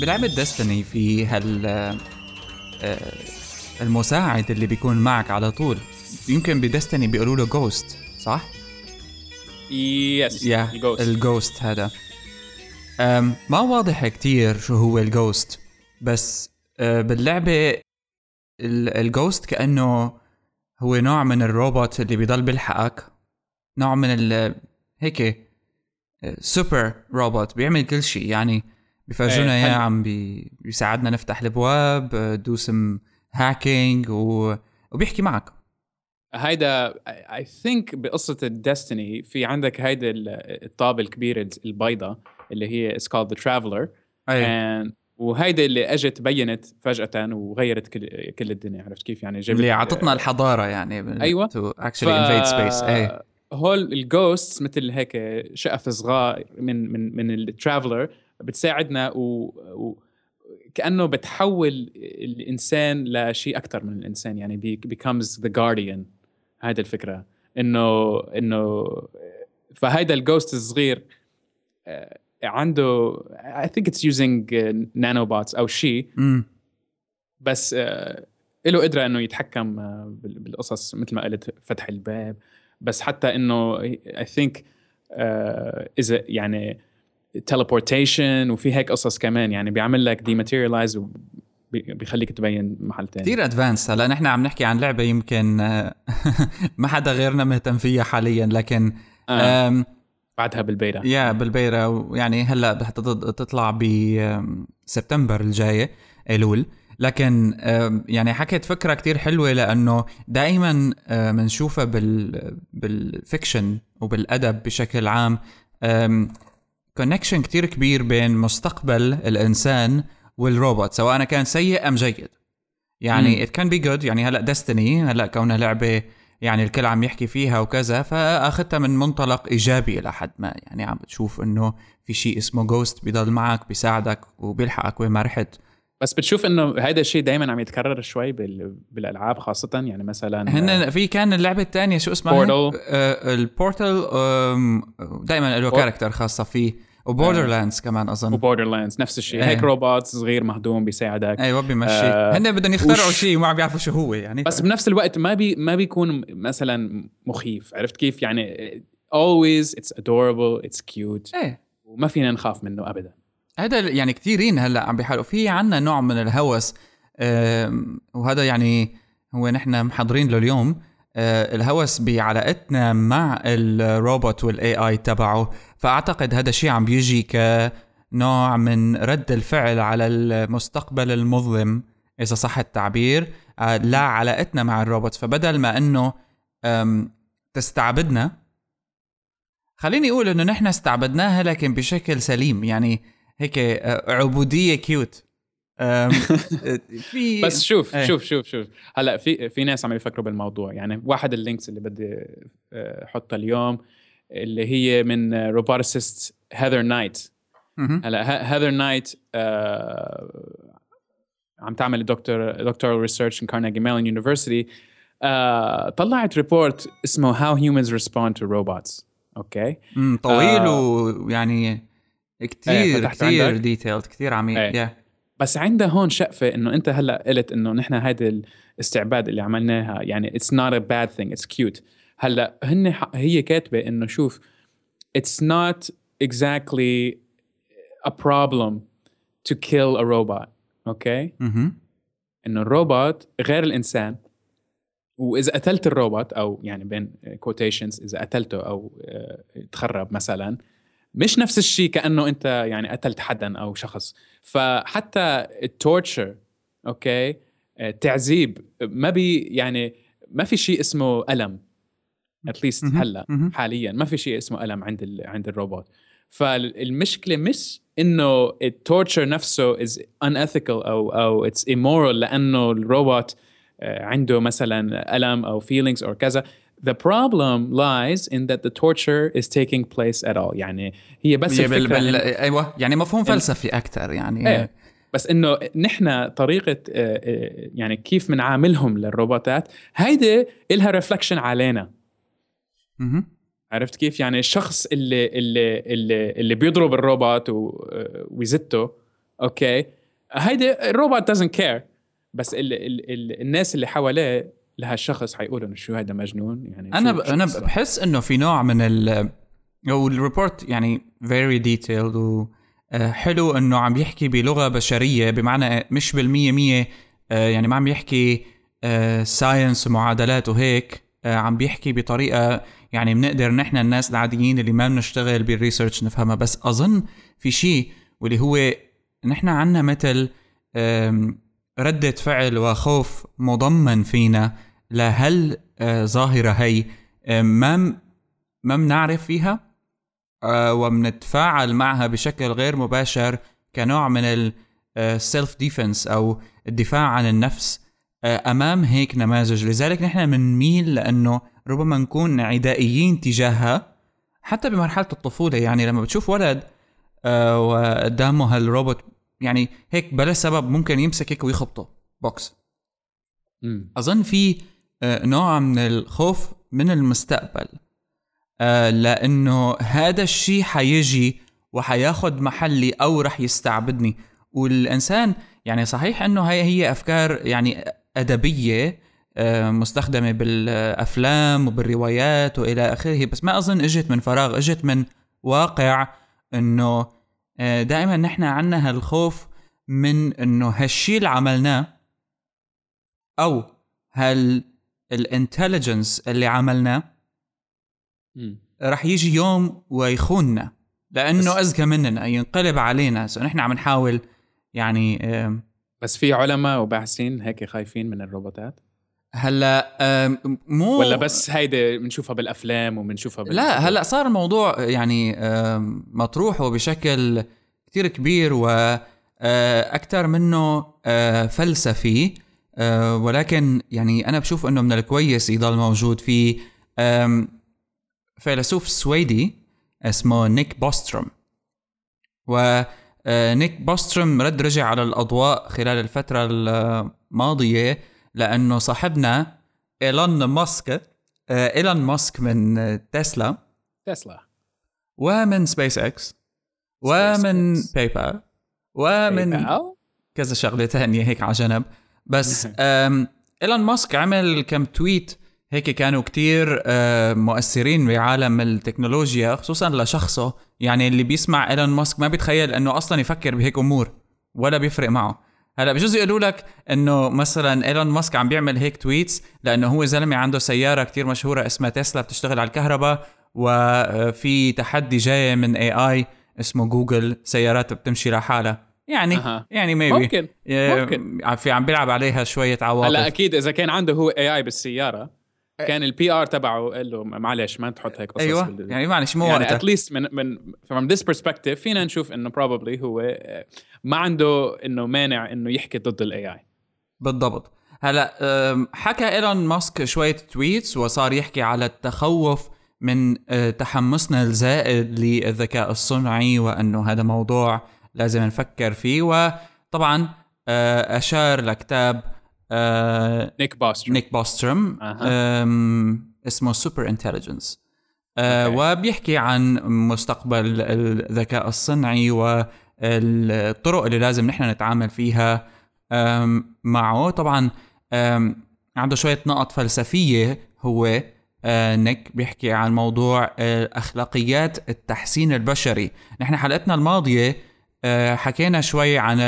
بلعبة Destiny في هال آه، المساعد اللي بيكون معك على طول. يمكن ب Destiny بيقولوا له ghost صح؟ يس يا الجوست هذا. أم ما واضح كتير شو هو ال ghost بس أه باللعبة ال ghost كأنه هو نوع من الروبوت اللي بيضل بيلحقك. نوع من ال هيك super robot بيعمل كل شيء يعني بفرجونا إياه عم بي... بيساعدنا نفتح الأبواب does hacking و... وبيحكي معك. هيدا I think بقصة ال Destiny في عندك هيدا الطابة الكبيرة البيضاء اللي هي is called the Traveler وهيدا اللي إجت بينت فجأة وغيرت كل كل الدنيا عرفت كيف؟ يعني جابت اللي اعطتنا الحضارة يعني أيوه. to actually invade space أي هول ال ghost مثل هيك شقف صغار من من من ال Traveler بتساعدنا و, و كأنه بتحول الإنسان لشيء أكثر من الإنسان يعني becomes the guardian. هذا الفكرة. إنه إنه فهيدا ال ghost الصغير آه، عنده I think it's using nano bots أو شيء بس آه، له قدرة إنه يتحكم آه، بالقصص مثل ما قلت فتح الباب. بس حتى إنه I think اذا يعني teleportation وفي هيك قصص كمان يعني بيعمل لك dematerialize بيخليك تبين محل تاني. كثير advanced هلا نحن عم نحكي عن لعبة يمكن ما حدا غيرنا مهتم فيها حاليا لكن آه. بعدها بال beta. yeah بال beta ويعني هلأ تطلع بسبتمبر الجاي إيلول. لكن يعني حكيت فكرة كتير حلوة لأنه دائما بنشوفها بال بال fiction وبالأدب بشكل عام connection كتير كبير بين مستقبل الإنسان والروبوت سواء كان سيء أم جيد. يعني it can be good يعني هلأ Destiny هلأ كونها لعبة يعني الكل عم يحكي فيها وكذا فأخذتها من منطلق إيجابي لحد ما. يعني عم بتشوف إنه في شيء اسمه ghost بيضل معك بيساعدك وبيلحقك وين ما رحت. بس بتشوف إنه هذا الشيء دائما عم يتكرر شوي بالألعاب خاصة يعني مثلا هن في كان اللعبة الثانية شو اسمها Portal آه ال Portal دائما له character خاصة فيه. و Borderlands كمان أظن. و Borderlands نفس الشيء. إيه. هيك روبوت صغير مهضوم بيساعدك. أيوه بيمشي آه هن بدهم يخترعوا وش... شيء وما عم بيعرفوا شو هو يعني. بس بنفس الوقت ما بي ما بيكون مثلا مخيف. عرفت كيف؟ يعني always it's adorable it's cute. إيه. وما فينا نخاف منه ابدا. هذا يعني كثيرين هلأ عم بيحاولوا في عنا نوع من الهوس وهذا يعني هو نحن محضرين له اليوم. آه، الهوس بعلاقتنا مع الروبوت وال AI تبعه. فأعتقد هذا الشيء عم بيجي كنوع من رد الفعل على المستقبل المظلم إذا صح التعبير آه، لا علاقتنا مع الروبوت. فبدل ما إنه تستعبدنا خليني أقول إنه نحن استعبدناها لكن بشكل سليم. يعني هيك آه، عبودية cute في بس شوف إيه. شوف شوف شوف. هلا في في ناس عم يفكروا بالموضوع. يعني واحد ال links اللي بدي آه، احطها اليوم اللي هي من roboticist Heather Knight. هلا Heather Knight آه عم تعمل doctor doctoral research in Carnegie Mellon University طلعت report اسمه how humans respond to robots okay طويل آه ويعني كثير كثير detailed كثير عميق إيه. yeah. بس عندها هون شقفه إنه أنت هلأ قلت إنه نحن هيدي الاستعباد اللي عملناها يعني it's not a bad thing it's cute هلأ هن هي كاتبة إنه شوف it's not exactly a problem to kill a robot okay okay? إنه الروبوت غير الإنسان وإذا قتلت الروبوت أو يعني بين quotations إذا قتلته أو آه، تخرب مثلا مش نفس الشيء كأنه أنت يعني قتلت حدا أو شخص. فحتى ال torture okay التعذيب آه، ما بي يعني ما في شيء اسمه ألم at least هلأ حاليا. ما في شيء اسمه ألم عند ال عند الروبوت. فالمشكلة مش إنه ال torture نفسه is unethical أو أو it's immoral لأنه الروبوت آه، عنده مثلا ألم أو feelings أو كذا. The problem lies in that the torture is taking place at all. يعني هي بس هي بال... بال... أيوه. يعني مفهوم فلسفي أكثر يعني إيه. بس إنه نحن طريقة آه، آه، يعني كيف بنعاملهم للروبوتات هيدي إلها ريفلكشن علينا. مهم. عرفت كيف؟ يعني الشخص اللي اللي اللي, اللي بيضرب الروبوت و- ويزته okay؟ هيدي الروبوت doesn't care بس ال ال ال الناس اللي حواليه لهالشخص حيقولوا إنه شو هذا مجنون يعني أنا ب... أنا؟ بحس إنه في نوع من ال وال report يعني very detailed و آه، حلو إنه عم يحكي بلغة بشرية بمعنى مش بالمية مية آه، يعني ما عم يحكي science ومعادلات وهيك آه، عم بيحكي بطريقة يعني بنقدر نحن الناس العاديين اللي ما بنشتغل بال research نفهمها بس أظن في شيء واللي هو نحن عنا مثل ردة فعل وخوف مضمن فينا لهال آه، ظاهرة هي آه، ما م- ما بنعرف فيها؟ آه، وبنتفاعل معها بشكل غير مباشر كنوع من ال self defense أو الدفاع عن النفس آه، أمام هيك نماذج. لذلك نحن بنميل لأنه ربما نكون عدائيين تجاهها حتى بمرحلة الطفولة. يعني لما بتشوف ولد آه، وقدامه هالروبوت يعني هيك بلا سبب ممكن يمسك هيك ويخبطه. بوكس مم. أظن في آه، نوع من الخوف من المستقبل. آه، لأنه هذا الشيء حيجي وحياخد محلي أو رح يستعبدني. والإنسان يعني صحيح إنه هي هي أفكار يعني أدبية آه، مستخدمة بالأفلام وبالروايات وإلى آخره بس ما أظن إجت من فراغ إجت من واقع إنه آه، دائما نحن عنا هالخوف من إنه هالشيء اللي عملناه أو هال ال intelligence اللي عملناه. رح يجي يوم ويخوننا لأنه أذكى مننا ينقلب علينا. so نحن عم نحاول يعني بس في علماء وباحثين هيك خايفين من الروبوتات؟ هلأ مو ولا بس هيدي بنشوفها بالأفلام وبنشوفها بال... لا هلأ صار الموضوع يعني مطروح وبشكل كتير كبير وأكثر منه آه، فلسفي. آه، ولكن يعني أنا بشوف إنه من الكويس يضل موجود في فيلسوف سويدي اسمه نيك بوستروم. ونيك بوستروم رد رجع على الأضواء خلال الفترة الماضية لأنه صاحبنا إيلون ماسك آه، إيلون ماسك من آه، تسلا. تسلا. ومن سبيس إكس. ومن. باي بال ومن؟ كذا شغلة تانية هيك على جنب. بس إيلون ماسك عمل كم tweet هيك كانوا كتير آه، مؤثرين بعالم التكنولوجيا خصوصا لشخصه. يعني اللي بيسمع إيلون ماسك ما بيتخيل إنه أصلا يفكر بهيك أمور ولا بيفرق معه. هلأ بجوز يقولوا لك إنه مثلا إيلون ماسك عم بيعمل هيك tweets لأنه هو زلمة عنده سيارة كتير مشهورة اسمها تسلا بتشتغل على الكهرباء وفي تحدي جاي من AI اسمه جوجل سيارات بتمشي لحالها. يعني أها. يعني maybe ممكن ممكن. في عم بيلعب عليها شوية عواطف. هلا أكيد إذا كان عنده هو AI بالسيارة كان ال PR تبعه قال له معلش ما تحط هيك قصص أيوه بال- يعني معلش مو يعني at least من من from this perspective فينا نشوف إنه probably هو آه، ما عنده إنه مانع إنه يحكي ضد ال AI بالضبط. هلا حكى إيلون ماسك شوية tweets وصار يحكي على التخوف من أه، تحمسنا الزائد للذكاء الصنعي وإنه هذا موضوع لازم نفكر فيه. وطبعا أه، أشار لكتاب أه، نيك بوستروم نيك. أم، اسمه Superintelligence. okay. وبيحكي عن مستقبل الذكاء الصنعي والطرق اللي لازم نحن نتعامل فيها معه. طبعا عنده شوية نقط فلسفية هو آه، نيك بيحكي عن موضوع آه، أخلاقيات التحسين البشري. نحن حلقتنا الماضية آه، حكينا شوي عن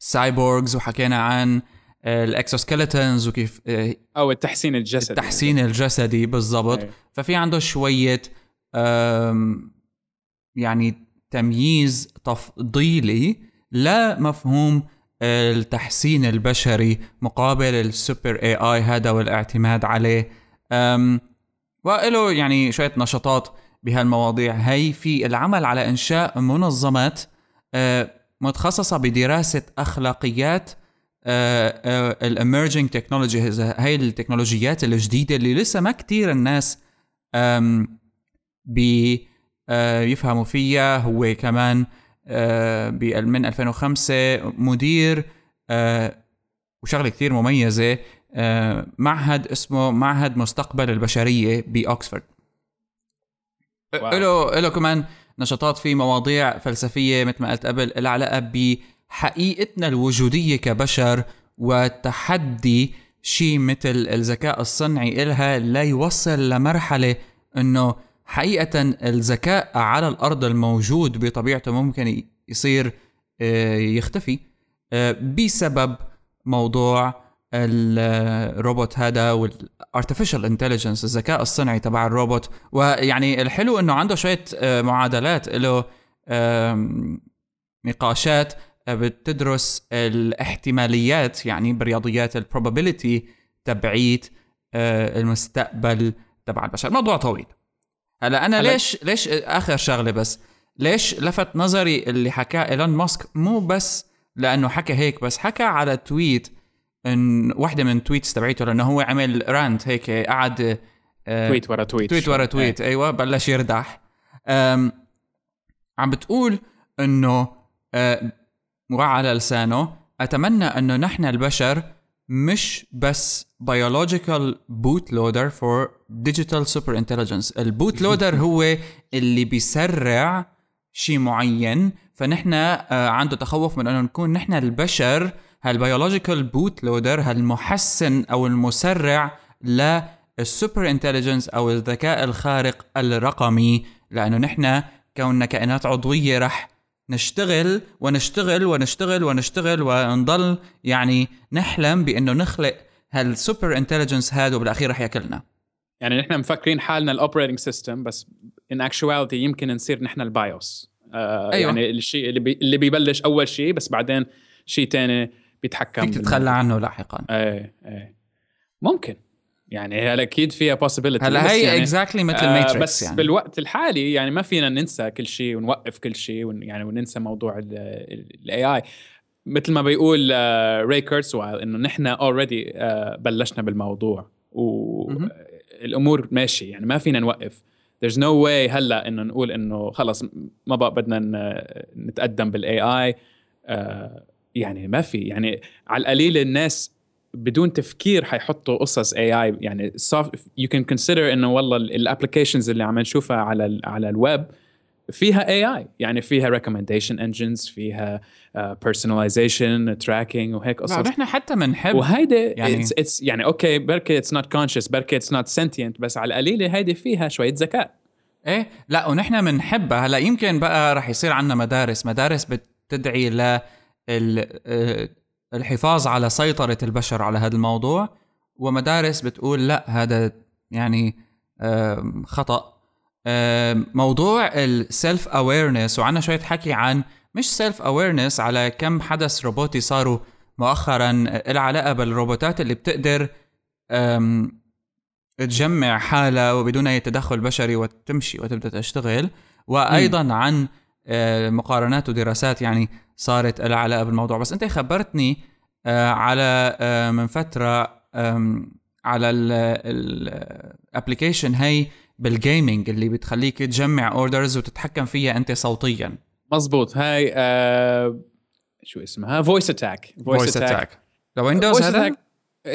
ال cyborgs وحكينا عن ال exoskeletons وكيف آه، أو التحسين الجسدي. التحسين الجسدي بالضبط. ففي عنده شوية آم، يعني تمييز تفضيلي لمفهوم التحسين البشري مقابل السوبر اي اي هذا والاعتماد عليه. وله يعني شوية نشاطات بهالمواضيع هي في العمل على إنشاء منظمات آه، متخصصة بدراسة أخلاقيات ال emerging technologies هاي التكنولوجيات الجديدة اللي لسه ما كتير الناس أم، بي آه، فيها هو كمان آه، من 2005 مدير وشغلة كتير مميزة معهد اسمه معهد مستقبل البشرية باوكسفورد. له له كمان نشاطات في مواضيع فلسفية مثل ما قلت قبل لها علاقه بحقيقتنا الوجودية كبشر وتحدي شيء مثل الذكاء الصنعي إلها لا يوصل لمرحلة إنه حقيقة الذكاء على الأرض الموجود بطبيعته ممكن يصير آه، يختفي آه، بسبب موضوع الروبوت هذا وال artificial intelligence الذكاء الصنعي تبع الروبوت. ويعني الحلو إنه عنده شوية آه، معادلات له نقاشات بتدرس الاحتماليات يعني برياضيات ال probability تبعيت المستقبل تبع البشر. موضوع طويل. هلا أنا ليش ليش آخر شغلة بس ليش لفت نظري اللي حكاه إيلون ماسك؟ مو بس لأنه حكى هيك بس حكى على tweet إن واحدة من tweets تبعيته لأنه هو عمل rant هيك قعد آه tweet ورا tweet tweet ورا tweet إيه. أيوه بلش يردح. عم بتقول إنه آه وعلى لسانه أتمنى إنه نحن البشر مش بس biological bootloader for digital super intelligence ال bootloader هو اللي بيسرع شيء معين فنحن آه، عنده تخوف من إنه نكون نحن البشر هال biological bootloader هالمحسن أو المسرع لل super intelligence أو الذكاء الخارق الرقمي لأنه نحن كوننا كائنات عضوية رح نشتغل ونشتغل ونشتغل ونشتغل ونضل يعني نحلم بأنه نخلق هال super intelligence هذا وبالأخير رح يأكلنا يعني نحن مفكرين حالنا ال operating system بس in actuality يمكن نصير نحن ال BIOS آه أيوة. يعني الشيء اللي بي اللي بيبلش أول شيء بس بعدين شيء تاني بيتحكم فيك تتخلى عنه لاحقا. إيه إيه. ممكن. يعني هلا أكيد فيها possibility هلا هي يعني exactly مثل الماتريكس آه بس يعني. بالوقت الحالي يعني ما فينا ننسى كل شيء ونوقف كل شيء ون يعني وننسى موضوع ال AI مثل ما بيقول راي كيرزوايل إنه نحن already آه بلشنا بالموضوع والامور ماشية. يعني ما فينا نوقف. There's no way هلا إنه نقول إنه خلص ما بقى بدنا نتقدم بال AI آه يعني ما في يعني على القليل الناس بدون تفكير حيحطوا قصص AI يعني you can consider إنه والله ال applications اللي عم نشوفها على على الويب فيها AI يعني فيها recommendation engines فيها personalization tracking وهيك قصص. نحن حتى بنحب وهيدي يعني it's, it's يعني okay بركي it's not conscious بركي it's not sentient بس على القليله هيدي فيها شوية ذكاء. إيه؟ لا ونحن بنحبها هلأ يمكن بقى رح يصير عندنا مدارس مدارس بتدعي ل آه، الحفاظ على سيطرة البشر على هذا الموضوع. ومدارس بتقول لا هذا يعني خطأ. موضوع ال self awareness وعنا شوية حكي عن مش self awareness على كم حدث روبوتي صاروا مؤخرا العلاقة بالروبوتات اللي بتقدر تجمع حالها وبدون أي تدخل بشري وتمشي وتبدأ تشتغل. وأيضا. عن آه، مقارنات ودراسات يعني صارت لها علاقه بالموضوع بس أنت خبرتني آه، على آه، من فترة على ال application هي بال gaming اللي بتخليك تجمع orders وتتحكم فيها أنت صوتيا. مزبوط هاي آه شو اسمها؟ VoiceAttack VoiceAttack ل Windows هذا؟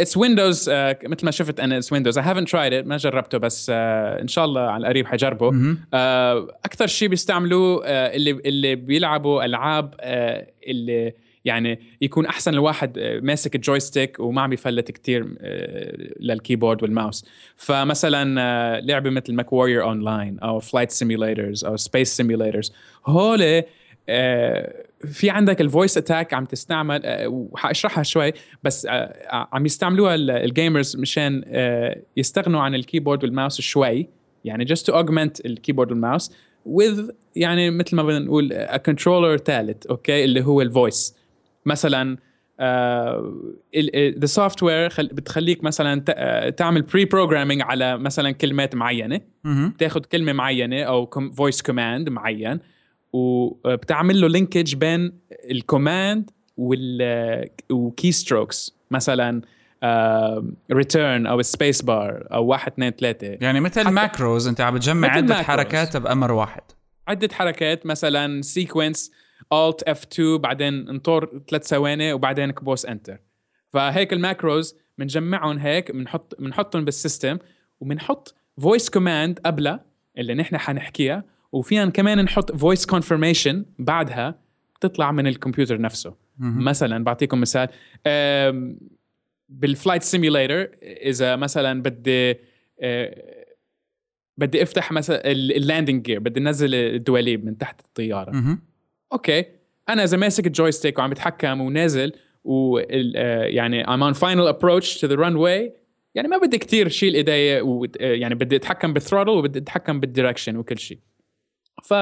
it's Windows uh, مثل ما شفت أنا it's Windows I haven't tried it ما جربته بس uh, إن شاء الله على القريب حجربه. uh, أكثر شيء بيستعملوه uh, اللي اللي بيلعبوا ألعاب uh, اللي يعني يكون أحسن الواحد ماسك ال joystick وما عم يفلت كثير لل keyboard وال mouse. فمثلا لعبة مثل MechWarrior Online أو flight simulators أو space simulators هول في عندك ال VoiceAttack عم تستعمل آه، وحأشرحها شوي بس آه، عم يستعملوها ال gamers مشان آه، يستغنوا عن ال keyboard وال mouse شوي يعني just to augment ال keyboard وال mouse with يعني مثل ما بدنا نقول a controller ثالث okay اللي هو ال voice مثلا the software بتخليك مثلا تعمل pre-programming على مثلا كلمات معينة بتاخذ كلمة معينة أو voice command معين وبتعمل له linkage بين ال command وال و key strokes مثلا return أو space bar أو واحد اثنين ثلاثة. يعني مثل macros أنت عم بتجمع عدة حركات بأمر واحد. عدة حركات مثلا sequence Alt F 2 بعدين انطر ثلاث ثواني وبعدين كبوس Enter فهيك ال macros بنجمعهم هيك بنحط بنحطهم بال system وبنحط voice command قبلها اللي نحن حنحكيها وفينا كمان نحط voice confirmation بعدها تطلع من الكمبيوتر نفسه. مثلا بعطيكم مثال بال flight simulator إذا مثلا بدي آه، بدي أفتح مثلا ال landing gear بدي انزل الدواليب من تحت الطيارة. okay أنا إذا ماسك ال joystick وعم بتحكم ونازل و يعني I'm on final approach to the runway يعني ما بدي كتير شيل إيدي و يعني بدي أتحكم بال throttle وبدي أتحكم بال direction وكل شيء ف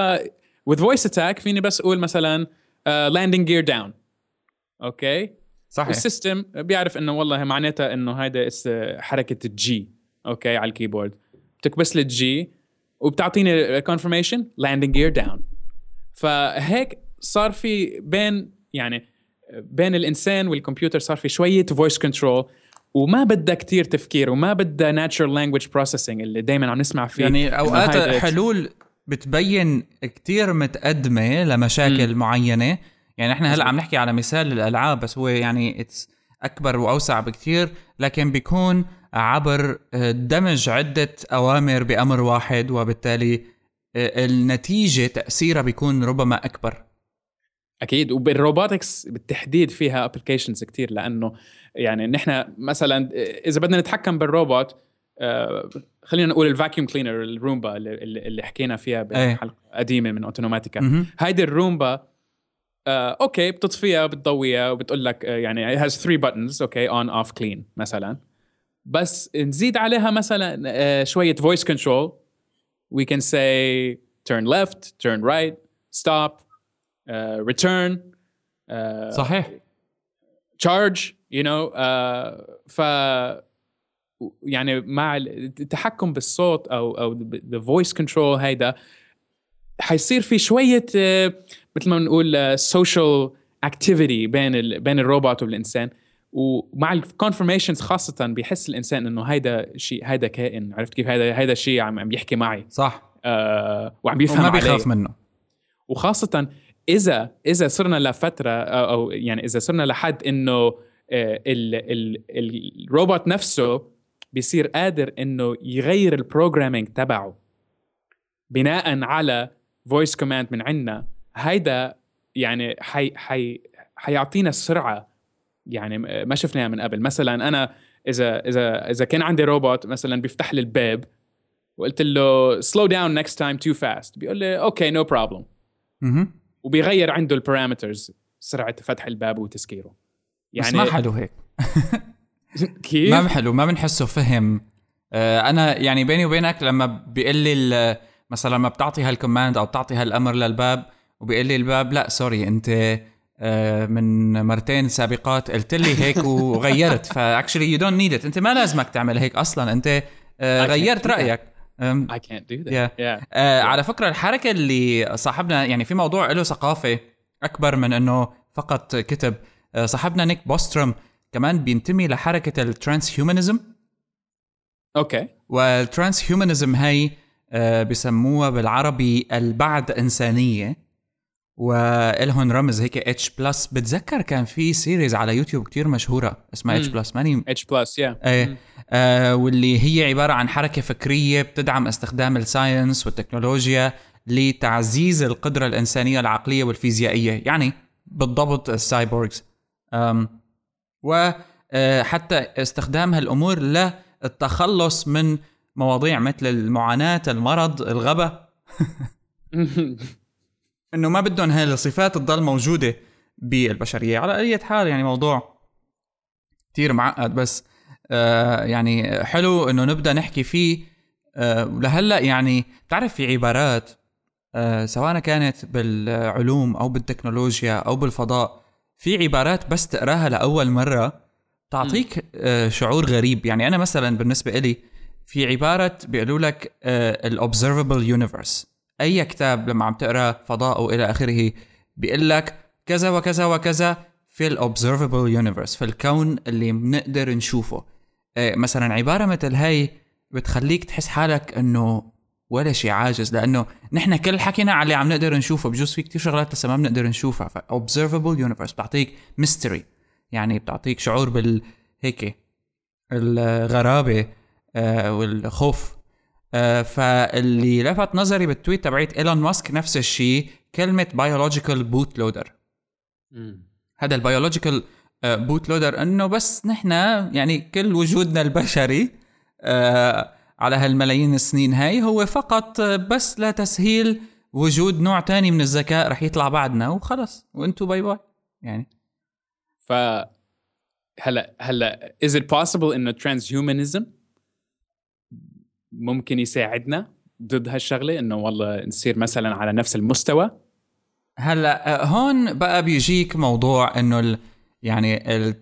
with voice attack فيني بس أقول مثلا uh, landing gear down. okay؟ صحيح. وال system بيعرف إنه والله معناتها إنه هيدا اس حركة ال G okay على ال keyboard. بتكبس لي ال G وبتعطيني confirmation landing gear down فهيك صار في بين يعني بين الإنسان والكمبيوتر صار في شوية voice control وما بدها كتير تفكير وما بدها natural language processing اللي دائما عم نسمع فيه يعني أوقات حلول بتبين كتير متقدمة لمشاكل معينة. يعني إحنا هلأ عم نحكي على مثال الألعاب بس هو يعني it's أكبر وأوسع بكتير لكن بيكون عبر آه، دمج عدة أوامر بأمر واحد وبالتالي آه، النتيجة تأثيرها بيكون ربما أكبر. أكيد. وبال robotics بالتحديد فيها applications كتير لأنه يعني نحن مثلا إذا بدنا نتحكم بالروبوت آه، خلينا نقول ال vacuum cleaner الرومبا اللي, اللي حكينا فيها إيه. بحلقة قديمة من اوتوماتيكا. هيدي الرومبا آه، okay بتطفيها بتضويها وبتقول لك آه، يعني it has three buttons okay on off clean مثلا بس نزيد عليها مثلا آه، شوية voice control we can say turn left turn right stop uh, return uh, صحيح charge you know uh, ف يعني مع التحكم بالصوت أو أو the voice control هيدا حيصير في شوية آه، مثل ما بنقول social activity بين ال بين الروبوت والإنسان. ومع ال confirmations خاصة بيحس الإنسان إنه هيدا شيء هيدا كائن. عرفت كيف؟ هيدا هيدا شيء عم عم يحكي معي. صح. آه وعم بيفهم وما بيخاف منه. وخاصة إذا إذا صرنا لفترة أو أو يعني إذا صرنا لحد إنه آه، ال ال الروبوت نفسه بيصير قادر إنه يغير ال programming تبعه. بناء على voice command من عنا هيدا يعني حي حي حيعطينا السرعة. يعني ما شفناها من قبل. مثلا أنا إذا إذا إذا كان عندي روبوت مثلا بيفتح لي الباب وقلت له slow down next time too fast بيقول لي okay no problem. وبيغير عنده ال parameters سرعة فتح الباب وتسكيره بس يعني ما حلو هيك. كيف؟ ما حلو ما بنحسه فهم. آه، أنا يعني بيني وبينك لما بيقول لي مثلا لما بتعطي هال command أو بتعطي هالأمر للباب وبيقول لي الباب لا sorry أنت آه، من مرتين سابقات قلت لي هيك وغيرت. ف actually you don't need it أنت ما لازمك تعمل هيك أصلا. أنت آه، غيرت. رأيك. I can't do that. Yeah. yeah. على فكرة الحركة اللي صاحبنا يعني في موضوع له ثقافة أكبر من أنه فقط كتب. صاحبنا نيك بوستروم كمان بينتمي لحركة ال transhumanism okay. وال transhumanism هي آه بسموها بالعربي البعد إنسانية والهن رمز هيك H plus بتذكر كان في series على يوتيوب كتير مشهورة اسمها H. plus ماني H plus يا إيه. آه واللي هي عبارة عن حركة فكرية بتدعم استخدام ال science والتكنولوجيا لتعزيز القدرة الإنسانية العقلية والفيزيائية. يعني بالضبط ال cyborgs وحتى استخدام هالامور للتخلص من مواضيع مثل المعاناة المرض الغبا إنه ما بدهم هاي الصفات تضل موجودة بالبشرية. على أي حال يعني موضوع كتير معقد بس آه يعني حلو إنه نبدأ نحكي فيه. آه لهلأ يعني بتعرف في عبارات آه سواء كانت بالعلوم أو بالتكنولوجيا أو بالفضاء في عبارات بس تقراها لأول مرة تعطيك آه شعور غريب. يعني أنا مثلا بالنسبة إلي في عبارة بيقولوا لك ال observable universe أي كتاب لما عم تقرأ فضاء والى آخره بيقول لك كذا وكذا وكذا في ال observable universe في الكون اللي بنقدر نشوفه. آه، مثلا عبارة مثل هاي بتخليك تحس حالك إنه ولا شيء عاجز لأنه نحن كل حكينا على اللي عم نقدر نشوفه بجوز في كتير شغلات لسه ما بنقدر نشوفها. ف observable universe بتعطيك mystery. يعني بتعطيك شعور بال هيك الغرابة آه، والخوف. آه، فاللي لفت نظري بال tweet تبعت إيلون ماسك نفس الشيء كلمة biological boot loader هذا ال biological boot loader إنه بس نحن يعني كل وجودنا البشري آه، على هالملايين السنين هاي هو فقط بس لتسهيل وجود نوع تاني من الذكاء رح يطلع بعدنا وخلص. وانتو bye bye. يعني. ف هلا هلا is it possible انه transhumanism ممكن يساعدنا ضد هالشغلة؟ إنه والله نصير مثلا على نفس المستوى؟ هلا هون بقى بيجيك موضوع إنه ال يعني ال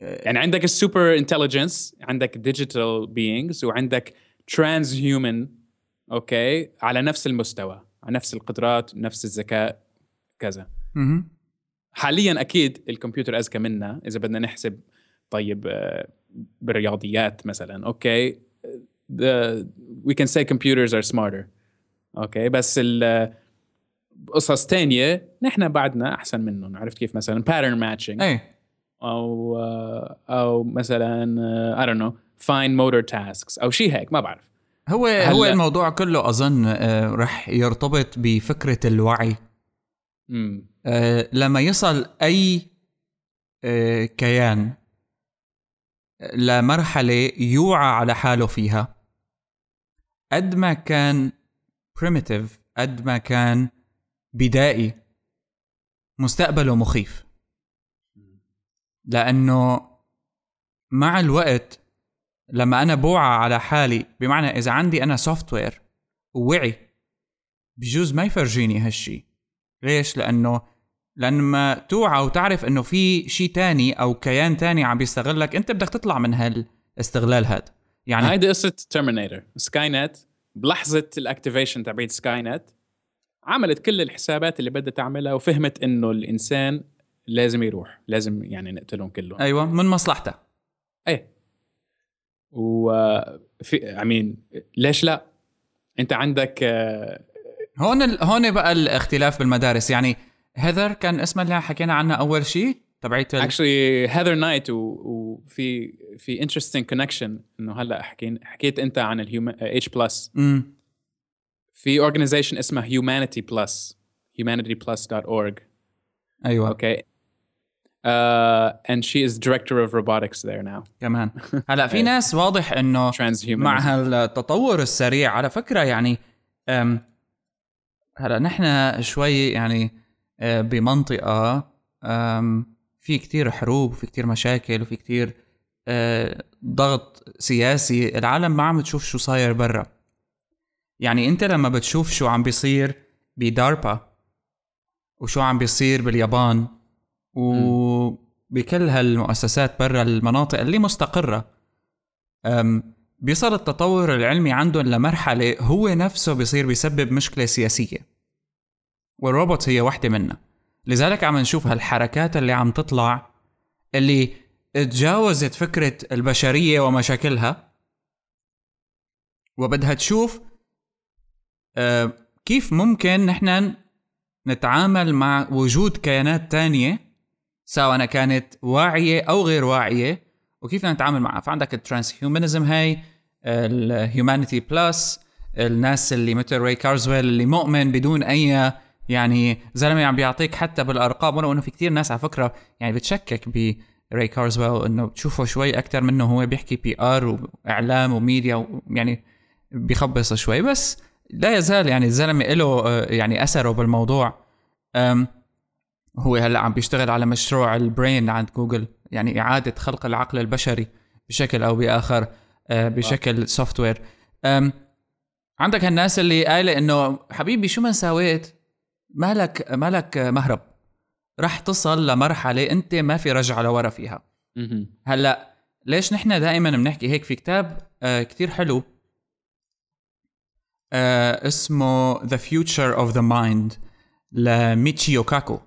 يعني عندك ال super intelligence عندك digital beings وعندك transhuman okay على نفس المستوى على نفس القدرات نفس الذكاء كذا. حاليا أكيد الكمبيوتر أذكى منا إذا بدنا نحسب طيب آه، بالرياضيات مثلا okay. We can say computers are smarter okay. بس ال قصص تانية نحن بعدنا أحسن منهم عرفت كيف؟ مثلا pattern matching. اي أو أو مثلا I don't know fine motor tasks أو شيء هيك ما بعرف. هو هو هلا- الموضوع كله أظن آه، رح يرتبط بفكرة الوعي. امم آه، لما يصل أي آه، كيان لمرحله يوعى على حاله فيها قد ما كان primitive قد ما كان بدائي مستقبله مخيف. لأنه مع الوقت لما أنا بوعى على حالي بمعنى إذا عندي أنا سوفت وير ووعي بجوز ما يفرجيني هالشي. ليش؟ لأنه لما توعى وتعرف إنه في شيء تاني أو كيان تاني عم بيستغلك أنت بدك تطلع من هالاستغلال هذا. يعني هيدي قصة Terminator Skynet بلحظة ال activation تبعت Skynet عملت كل الحسابات اللي بدها تعملها وفهمت إنه الإنسان لازم يروح لازم يعني نقتلهم كلهم. أيوه من مصلحتها إيه. وفي امين ليش لا؟ أنت عندك آه، هون ال... هون بقى الاختلاف بالمدارس. يعني Heather كان اسمها اللي حكينا عنها أول شيء تبعت ال... actually Heather Knight وفي في interesting connection إنه هلأ حكيت حكيت أنت عن ال human H plus. في organization اسمها Humanity Plus humanityplus.org أيوه. Okay. Uh, and she is director of robotics there now. كمان هلا في ناس واضح إنه مع هالتطور السريع على فكرة يعني هلا نحن شوي يعني آه، بمنطقة في كتير حروب وفي كتير مشاكل وفي كتير آه، ضغط سياسي. العالم ما عم تشوف شو صاير برا. يعني أنت لما بتشوف شو عم بيصير بداربا وشو عم بيصير باليابان وبكل هالمؤسسات برا المناطق اللي مستقرة أم بيصل التطور العلمي عندهم لمرحلة هو نفسه بيصير بيسبب مشكلة سياسية والروبوت هي واحدة منها لذلك عم نشوف هالحركات اللي عم تطلع اللي تجاوزت فكرة البشرية ومشاكلها وبدها تشوف كيف ممكن نحن نتعامل مع وجود كيانات تانية سواء كانت واعية أو غير واعية وكيف نتعامل معها؟ فعندك ال transhumanism هاي ال Humanity Plus الناس اللي مثل Ray Kurzweil اللي مؤمن بدون أي يعني زلمة عم بيعطيك حتى بالأرقام ولو إنه في كتير ناس على فكرة يعني بتشكك ب Ray Kurzweil إنه بتشوفه شوي أكثر منه هو بيحكي PR وإعلام وميديا يعني بيخبص شوي بس لا يزال يعني الزلمة له آه، يعني أثره بالموضوع. هو هلا عم بيشتغل على مشروع ال brain عند جوجل يعني إعادة خلق العقل البشري بشكل أو بآخر آه، بشكل software عندك هالناس اللي قايلة إنه حبيبي شو ما سويت مالك مالك مهرب. رح تصل لمرحلة أنت ما في رجعة لورا فيها. هلا ليش نحن دائما بنحكي هيك في كتاب آه كتير حلو؟ آه اسمه The Future of the Mind لميتشيو كاكو.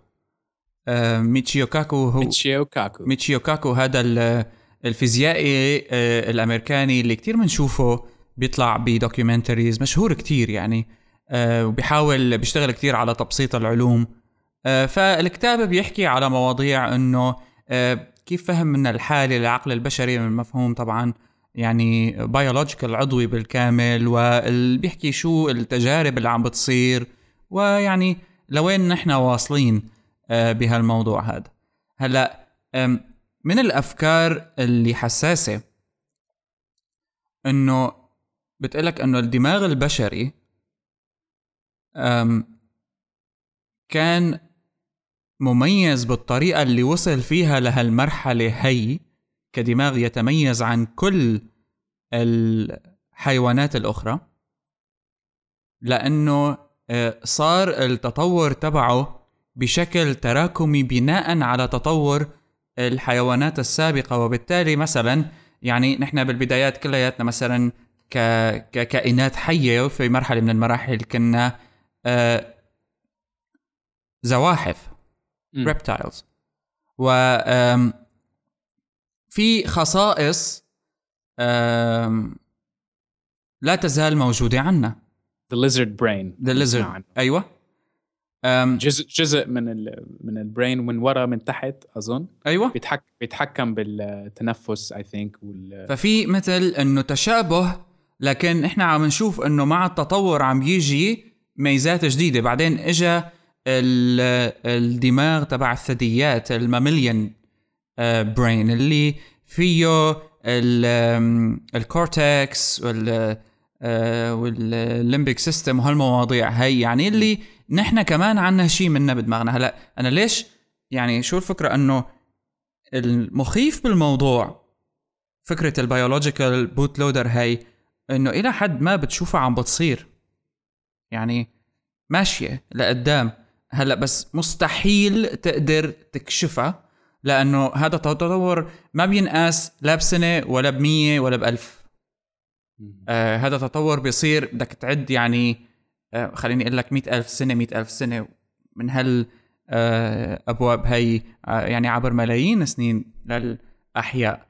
ميتشيو كاكو هو ميتشيو كاكو ميتشيو كاكو هذا ال- الفيزيائي آه، الأمريكاني اللي كتير بنشوفه بيطلع ب documentaries مشهور كتير يعني آه، وبيحاول بيشتغل كتير على تبسيط العلوم. آه، فالكتاب بيحكي على مواضيع إنه آه، كيف فهم من الحالة للعقل البشري من مفهوم طبعا يعني بيولوجيكال عضوي بالكامل واللي بيحكي شو التجارب اللي عم بتصير ويعني لوين نحن واصلين. آه، بهالموضوع هذا. هلا من الأفكار اللي حساسة إنه بتقلك إنه الدماغ البشري كان مميز بالطريقة اللي وصل فيها لهالمرحلة هي كدماغ يتميز عن كل الحيوانات الأخرى لأنه آه، صار التطور تبعه بشكل تراكمي بناء على تطور الحيوانات السابقة. وبالتالي مثلا يعني نحن بالبدايات كلياتنا مثلا ككائنات حية في مرحلة من المراحل كنا آه زواحف reptiles و في خصائص لا تزال موجودة عنا. The lizard brain. The lizard نعم. أيوة. جزء جزء من ال من ال brain من ورا من تحت أظن. أيوه. بيتحك بيتحكم بالتنفس I think وال ففي مثل إنه تشابه لكن إحنا عم نشوف إنه مع التطور عم يجي ميزات جديدة. بعدين اجى الدماغ تبع الثدييات ال mammalian brain اللي فيه ال cortex وال وال limbic system وهالمواضيع هي. يعني اللي نحن كمان عنا شيء منا بدماغنا هلا أنا ليش يعني شو الفكرة؟ إنه المخيف بالموضوع فكرة ال biological boot loader هي إنه إلى حد ما بتشوفها عم بتصير. يعني ماشية لقدام. هلا بس مستحيل تقدر تكشفها لأنه هذا التطور ما بينقاس لا بسنة ولا بمية ولا بألف. آه هذا تطور بيصير بدك تعد يعني خليني أقول لك مئة ألف سنة مئة ألف سنة. من هال آه أبواب هي آه يعني عبر ملايين السنين للأحياء.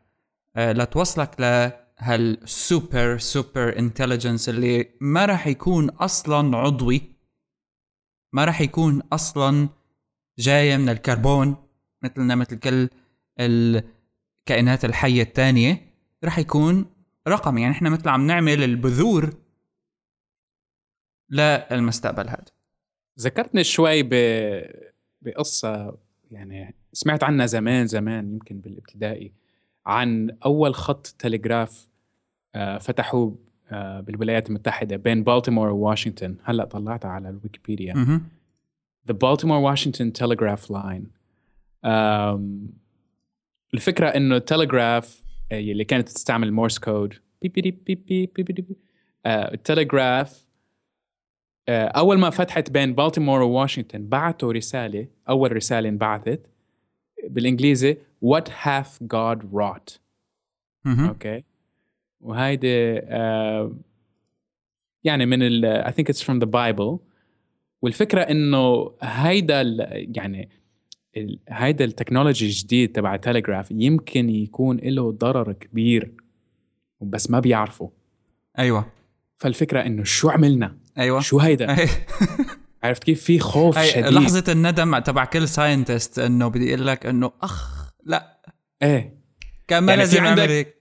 آه لتوصلك لهال super superintelligence اللي ما راح يكون أصلا عضوي ما راح يكون أصلا جاية من الكربون مثلنا مثل كل الكائنات الحية الثانية. راح يكون رقم يعني إحنا مثل عم نعمل البذور للمستقبل هذا. ذكرتني شوي ب... بقصة يعني سمعت عنها زمان زمان يمكن بالابتدائي عن أول خط تلغراف آه، فتحوه آه، بالولايات المتحدة بين بالتيمور وواشنطن. هلأ طلعتها على ال Wikipedia. The Baltimore Washington Telegraph Line. الفكرة إنه التلغراف اللي كانت تستعمل Morse code بي بي بي بي بي بي بي التلغراف أول ما فتحت بين بالتيمور وواشنطن بعثوا رسالة أول رسالة انبعثت بالإنجليزي What hath God wrought? Okay؟ وهيدي uh, يعني من ال I think it's from the Bible. والفكرة إنه هيدا يعني هيدا ال technology الجديد تبع التليجراف يمكن يكون له ضرر كبير بس ما بيعرفوا أيوه. فالفكرة إنه شو عملنا؟ أيوه. شو هيدا؟ عرفت كيف؟ في خوف أي شديد. لحظة الندم تبع كل scientist إنه بدي أقول لك إنه أخ لا. إيه. كان ما يعني لازم عندك هيك.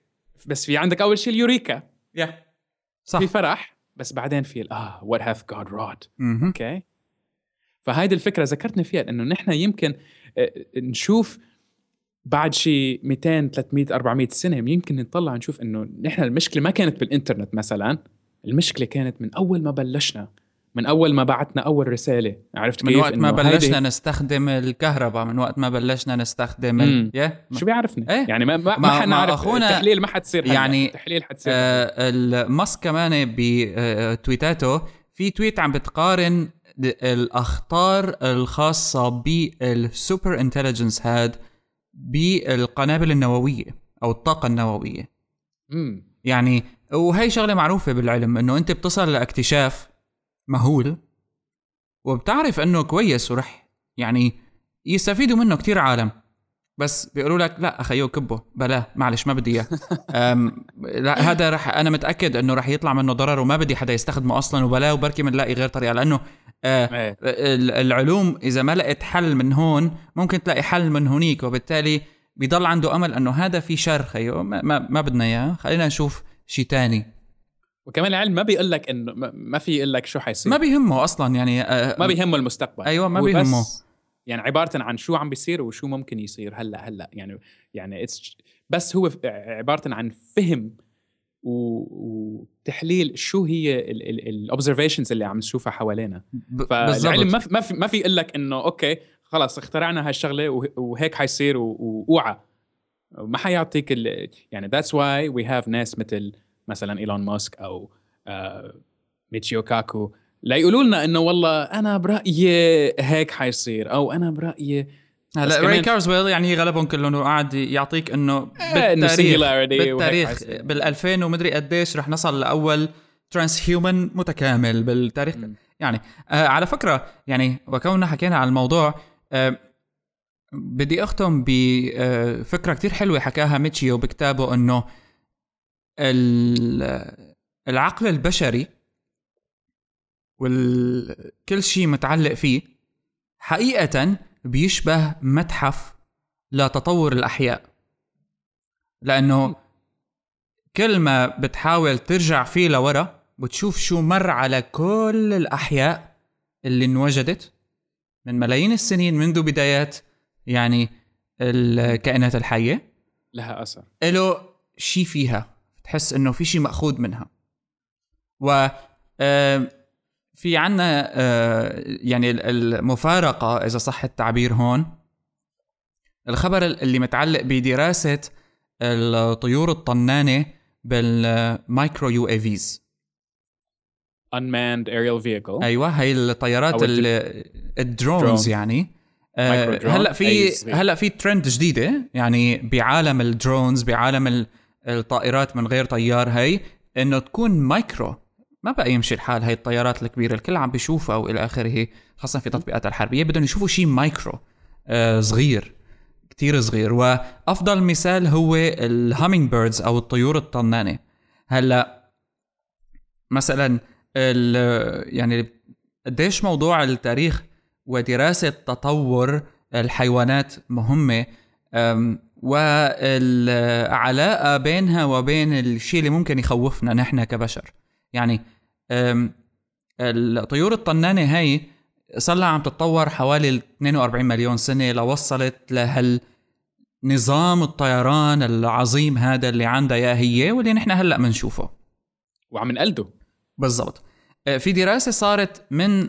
بس في عندك أول شيء ال eureka. Yeah. صح. في فرح بس بعدين في آه What hath God wrought okay فهيدي الفكرة ذكرتني فيها إنه نحن يمكن آه، نشوف بعد شي 200 300 400 سنة يمكن نطلع نشوف إنه نحن المشكلة ما كانت بالإنترنت مثلا. المشكلة كانت من أول ما بلشنا من أول ما بعتنا أول رسالة عرفت كيف؟ من وقت ما بلشنا نستخدم الكهرباء من وقت ما بلشنا نستخدم ال... yeah. شو بيعرفني إيه؟ يعني ما ما, ما حنعرف أخونا التحليل ما حتصير يعني التحليل حتصير آه الماسك كمان بتويتاته آه، في تويت عم بتقارن الأخطار الخاصة بال super intelligence هاد بالقنابل النووية أو الطاقة النووية. امم يعني وهي شغلة معروفة بالعلم إنه أنت بتصل لاكتشاف مهول وبتعرف إنه كويس ورح يعني يستفيدوا منه كتير عالم. بس بيقولوا لك لا اخيو كبه بلا معلش ما بدي إياه. لا هذا رح أنا متأكد إنه رح يطلع منه ضرر وما بدي حدا يستخدمه أصلا وبلا وبركي بنلاقي غير طريقة لأنه آه العلوم إذا ما لقيت حل من هون ممكن تلاقي حل من هونيك وبالتالي بيضل عنده أمل إنه هذا في شر خيو ما, ما, ما بدنا إياه. خلينا نشوف شيء تاني. وكمان العلم ما بيقول لك انه ما في يقول لك شو حيصير. ما بيهمه أصلا يعني آه ما بيهمه المستقبل. أيوه ما بيهمه. يعني عبارة عن شو عم بيصير وشو ممكن يصير هلأ هلأ. يعني يعني بس هو عبارة عن فهم وتحليل شو هي ال observations اللي عم نشوفها حوالينا. فالعلم ما في ما في ما في يقول لك إنه okay خلص اخترعنا هالشغلة وهيك حيصير واوعى ما حيعطيك يعني that's why we have ناس مثل مثلا إيلون ماسك أو آه ميتشيو كاكو لا يقولوا لنا إنه والله أنا برأيي هيك حيصير أو أنا برأيي هلا ري كارزويل يعني غلبهم كلهم وقعد يعطيك إنه بالتاريخ بالتاريخ بال 2000 ومدري قديش رح نصل لأول transhuman متكامل بالتاريخ. م. يعني آه على فكرة يعني وكوننا حكينا عن الموضوع آه بدي أختم بفكره كتير حلوة حكاها ميتشيو بكتابه إنه العقل البشري وكل شيء متعلق فيه حقيقة بيشبه متحف لتطور الأحياء. لأنه كل ما بتحاول ترجع فيه لورا بتشوف شو مر على كل الأحياء اللي انوجدت من ملايين السنين منذ بدايات يعني الكائنات الحية. لها أثر. له شيء فيها. تحس إنه في شيء مأخوذ منها. و في عنا يعني المفارقة إذا صح التعبير هون. الخبر اللي متعلق بدراسة الطيور الطنانة بال micro UAVs. Unmanned aerial vehicle. أيوه هي الطيارات ال drones. يعني. هلأ في هلأ في ترند جديدة يعني بعالم ال drones بعالم الطائرات من غير طيار هي إنه تكون مايكرو. ما بقى يمشي الحال هاي الطيارات الكبيرة الكل عم بيشوفها وإلى آخره خاصة في تطبيقات الحربية. بدهم يشوفوا شيء مايكرو آه صغير كتير صغير. وأفضل مثال هو ال hummingbirds أو الطيور الطنانة. هلأ مثلا يعني قديش موضوع التاريخ ودراسة تطور الحيوانات مهمة والعلاقة بينها وبين الشيء اللي ممكن يخوفنا نحن كبشر. يعني الطيور الطنانة هاي صار لها عم تتطور حوالي 42 مليون سنة لوصلت لهال نظام الطيران العظيم هذا اللي عندها يا هي واللي نحن هلأ بنشوفه وعم نقلده. بالضبط. أه، في دراسة صارت من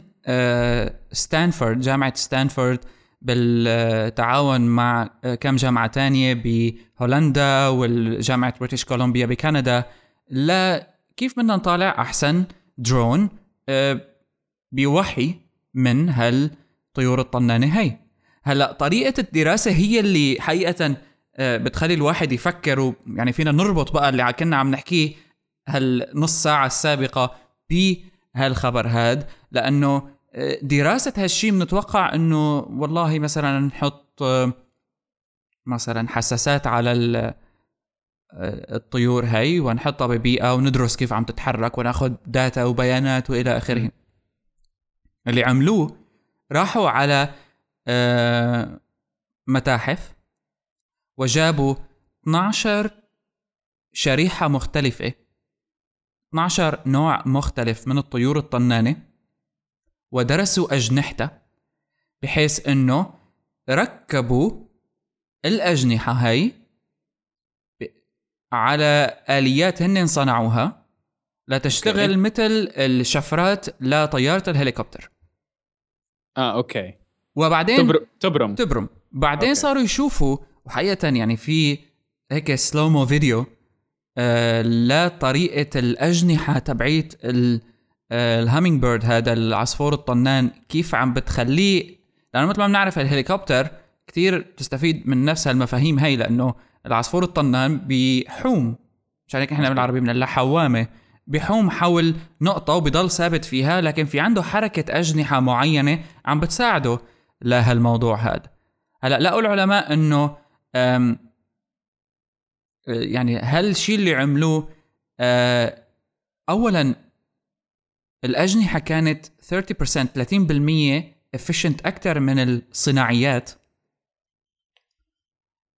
ستانفورد جامعة ستانفورد بالتعاون مع كم جامعة تانية بهولندا والجامعة بريتش كولومبيا بكندا. كيف بدنا نطالع أحسن درون أه بوحي من هالطيور الطنانة هي؟ هلا طريقة الدراسة هي اللي حقيقة أه بتخلي الواحد يفكر يعني فينا نربط بقى اللي كنا عم نحكيه هالنص ساعة السابقة بهالخبر هاد لأنه أه، دراسة هالشيء بنتوقع إنه والله مثلا نحط أه، مثلا حساسات على الطيور هي ونحطها ببيئة وندرس كيف عم تتحرك وناخذ داتا وبيانات وإلى آخره. اللي عملوه راحوا على آه، متاحف وجابوا 12 شريحة مختلفة 12 نوع مختلف من الطيور الطنانة ودرسوا أجنحتها بحيث إنه ركبوا الأجنحة هي على آليات هن صنعوها لتشتغل okay. مثل الشفرات لطيارة الهليكوبتر آه okay وبعدين تبرم تبرم, تبرم. بعدين okay. صاروا يشوفوا وحقيقة يعني في هيك slow-mo video لطريقه الأجنحة تبعيت ال hummingbird هذا العصفور الطنان كيف عم بتخليه؟ لأنه مثل ما بنعرف الهليكوبتر كثير تستفيد من نفس المفاهيم هي لأنه العصفور الطنان بيحوم مشان هيك إحنا بالعربي بنقول حوامة بيحوم حول نقطة وبيضل ثابت فيها لكن في عنده حركة أجنحة معينة عم بتساعده لهالموضوع هذا. هلأ لقوا العلماء إنه يعني هالشيء اللي عملوه آه، اولا الأجنحة كانت 30% 30% efficient أكثر من الصناعيات.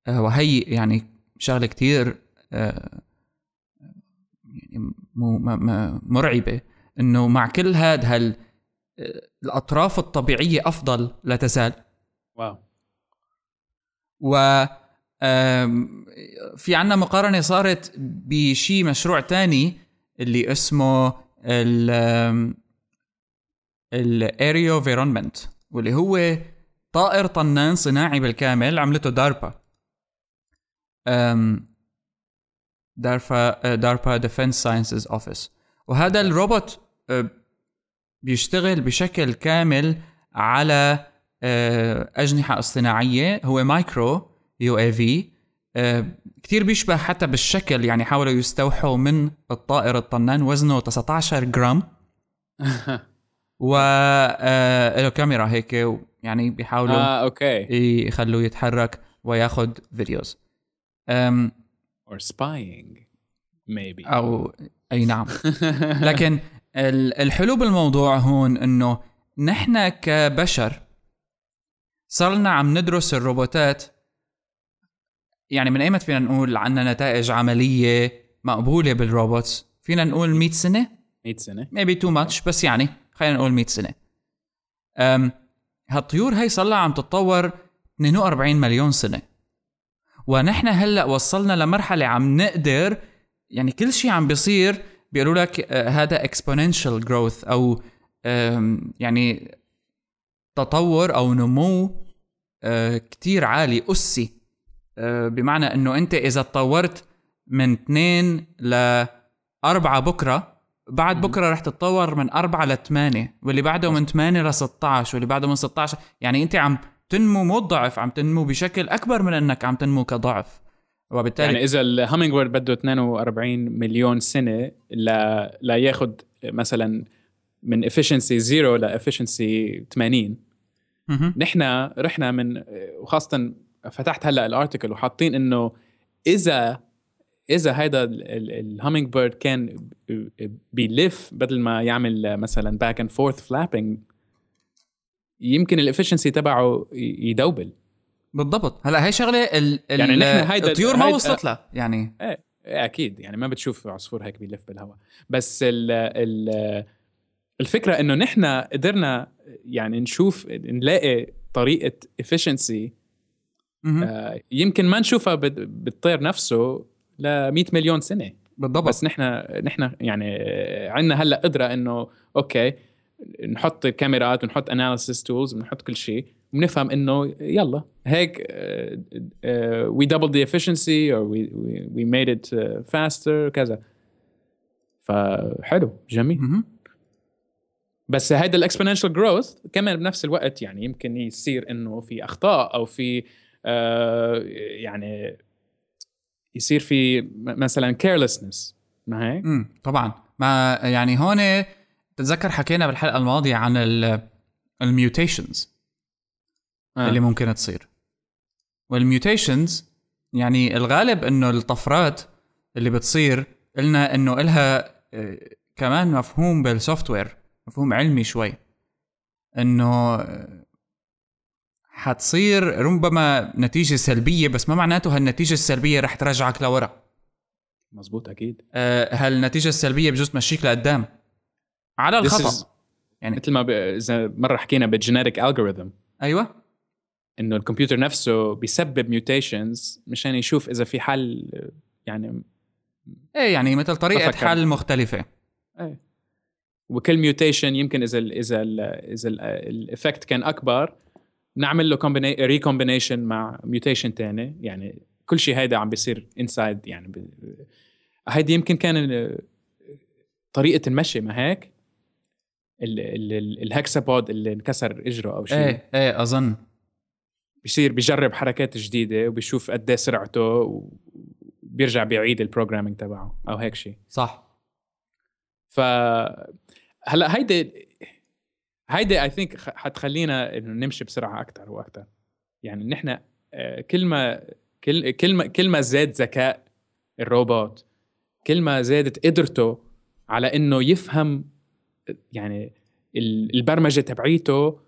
آه، وهي يعني شغلة كتير آه، يعني مرعبة إنه مع كل هذا هل الأطراف الطبيعية أفضل لا تزال. واو. و في عنا مقارنة صارت بشي مشروع تاني اللي اسمه ال ال aerovironment واللي هو طائر طنان صناعي بالكامل عملته داربا. داربا داربا Defense Sciences Office وهذا الروبوت أه، بيشتغل بشكل كامل على أه، أجنحة اصطناعية هو micro. UAV كثير بيشبه حتى بالشكل يعني حاولوا يستوحوا من الطائر الطنان وزنه 19 جرام. و آه له كاميرا هيك يعني بيحاولوا آه okay. يخلوه يتحرك وياخذ videos. um, or spying maybe. أو أي نعم. لكن الحلو بالموضوع هون إنه نحن كبشر صار لنا عم ندرس الروبوتات يعني من أيمت فينا نقول عنا نتائج عملية مقبولة بال robots. فينا نقول 100 سنة؟ 100 سنة. maybe too much بس يعني خلينا نقول 100 سنة. أم هالطيور هي صار لها عم تتطور 42 مليون سنة. ونحن هلأ وصلنا لمرحلة عم نقدر يعني كل شيء عم بيصير بيقولوا لك آه هذا exponential growth أو يعني تطور أو نمو آه كتير عالي آه بمعنى إنه أنت إذا تطورت من اثنين لأربعة بكرة بعد بكرة رح تتطور من أربعة لثمانية واللي بعده من ثمانية ل 16 واللي بعده من 16 يعني أنت عم تنمو مو ضعف عم تنمو بشكل أكبر من إنك عم تنمو كضعف. وبالتالي يعني إذا الهامينج بيرد بده 42 مليون سنة لا لا ياخذ مثلا من efficiency zero ل efficiency 80 نحن رحنا من وخاصه فتحت هلأ ال article وحاطين إنه اذا إذا هذا ال hummingbird كان بيلف بدل ما يعمل مثلا back and forth flapping يمكن ال efficiency تبعه يدوبل. بالضبط. هلأ هي شغلة ال يعني نحن هيدا الطيور ما وصلت لها يعني. إيه أكيد. يعني ما بتشوف عصفور هيك بيلف بالهواء. بس ال ال الفكرة إنه نحن قدرنا يعني نشوف نلاقي طريقة efficiency آه يمكن ما نشوفها بالطير نفسه ل 100 مليون سنة. بالضبط. بس نحن نحن يعني عندنا هلا قدرة إنه أوكي نحط كاميرات ونحط analysis tools ونحط كل شيء ونفهم إنه يلا هيك we doubled the efficiency or we we, we made it uh, faster كذا. فحلو جميل. بس هيدا ال exponential growth كمان بنفس الوقت يعني يمكن يصير إنه في أخطاء أو في يعني يصير في مثلا carelessness ما هيك؟ امم طبعا ما يعني هون تتذكر حكينا بالحلقة الماضية عن ال mutations آه. اللي ممكن تصير وال mutations يعني الغالب إنه الطفرات اللي بتصير قلنا إنه إلها آه، كمان مفهوم بال software مفهوم علمي شوي إنه آه، حتصير ربما نتيجة سلبية بس ما معناته هالنتيجة السلبية رح ترجعك لورا. مزبوط أكيد. أه هالنتيجة السلبية بجوز تمشيك لقدام. على الخطأ. يعني مثل ما إذا مرة حكينا بال genetic algorithm أيوه. إنه الكمبيوتر نفسه بيسبب mutations مشان يشوف إذا في حل يعني إيه يعني مثل طريقة حل مختلفة. إيه. وكل mutation يمكن إذا ال إذا ال إذا ال effect كان أكبر نعمل له recombination مع mutation ثاني يعني كل شيء هيدا عم بيصير inside يعني هيدي يمكن كان طريقة المشي ما هيك؟ ال hexapod اللي انكسر اجره أو شيء. إيه إيه أظن. بصير بيجرب حركات جديدة وبيشوف قد إيه سرعته وبيرجع بيعيد ال programming تبعه أو هيك شيء. صح. ف هلأ هيدي هيدي I think حتخلينا إنه نمشي بسرعة أكثر وأكثر يعني نحن آه، كل ما كل كل ما كل ما زاد ذكاء الروبوت كل ما زادت قدرته على إنه يفهم يعني البرمجة تبعيته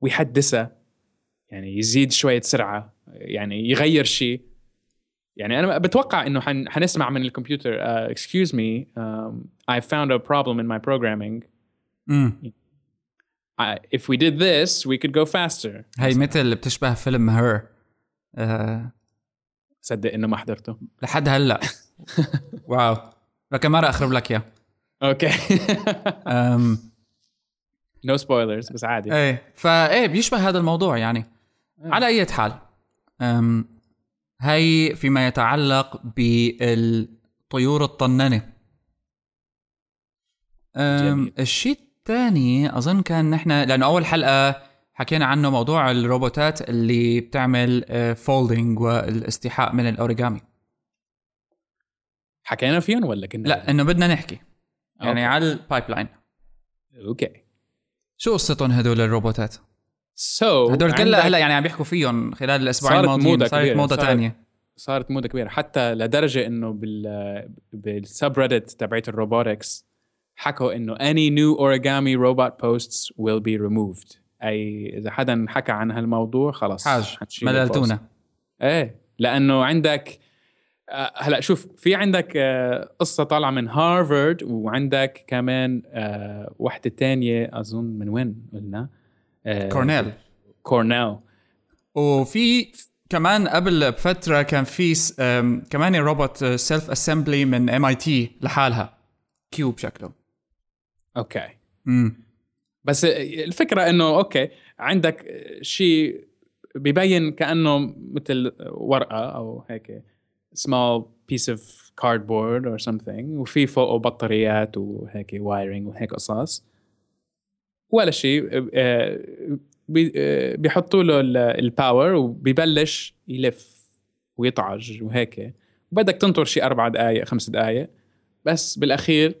ويحدثها يعني يزيد شوية سرعة يعني يغير شيء. يعني أنا بتوقع إنه حن حنسمع من الكمبيوتر um, I found a problem in my programming. امم I, if we did this we could go faster. هي مثل بتشبه فيلم هير آه صدق إنه ما حضرته. لحد هلأ. واو. لكن مرة أخرب لك إياه. okay. no spoilers بس عادي. إيه فايه بيشبه هذا الموضوع يعني. على أي حال. أم، هي فيما يتعلق بالطيور جميل. الشيء الثاني أظن كان نحن لأنه أول حلقة حكينا عنه موضوع الروبوتات اللي بتعمل folding والاستيحاء من الأوريجامي. حكينا فيهم ولا كنا؟ لا إنه بدنا نحكي. يعني okay. على ال pipeline okay. شو قصتهم هدول الروبوتات؟ so هدول كلها هلا يعني عم بيحكوا فيهم خلال الأسبوعين الماضيين موضة صارت موضة ثانية صارت موضة كبيرة. حتى لدرجة إنه بال بال subreddit تبعت ال robotics حكوا إنه any new origami robot posts will be removed. أي إذا حدا حكى عن هالموضوع خلص. حاج. مللتونا إيه لأنه عندك آه، هلأ شوف في عندك آه، قصة طالعة من هارفارد وعندك كمان آه، وحدة تانية أظن من وين قلنا؟ كورنيل. كورنيل. وفي كمان قبل بفترة كان في كمان روبوت سيلف اسمبلي من ام اي تي لحالها. cube شكله. okay. امم بس الفكرة إنه okay عندك شيء ببين كأنه مثل ورقة أو هيك small piece of cardboard or something وفي فوقه بطاريات وهيك wiring وهيك قصص. ولا شيء آه، آه، بيحطوا له ال- ال power وبيبلش يلف ويطعج وهيك. بدك تنطر شي أربع دقائق خمس دقائق بس بالأخير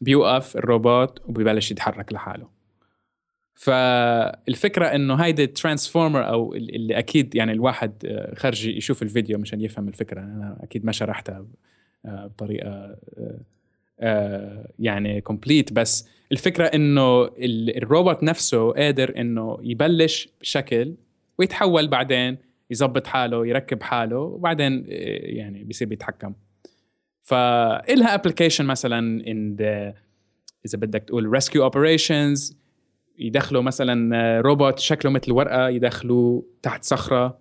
بيوقف الروبوت وبيبلش يتحرك لحاله. فالفكرة إنه هيدي ال transformer أو ال- اللي أكيد يعني الواحد آه، خرجي يشوف الفيديو مشان يفهم الفكرة. أنا أكيد ما شرحتها آه، بطريقة آه، يعني complete بس الفكرة إنه ال- الروبوت نفسه قادر إنه يبلش بشكل ويتحول بعدين يظبط حاله يركب حاله وبعدين يعني بيصير بيتحكم. فإلها application مثلا the إذا بدك تقول rescue operations يدخلوا مثلا آه، روبوت شكله مثل ورقة يدخلوه تحت صخرة.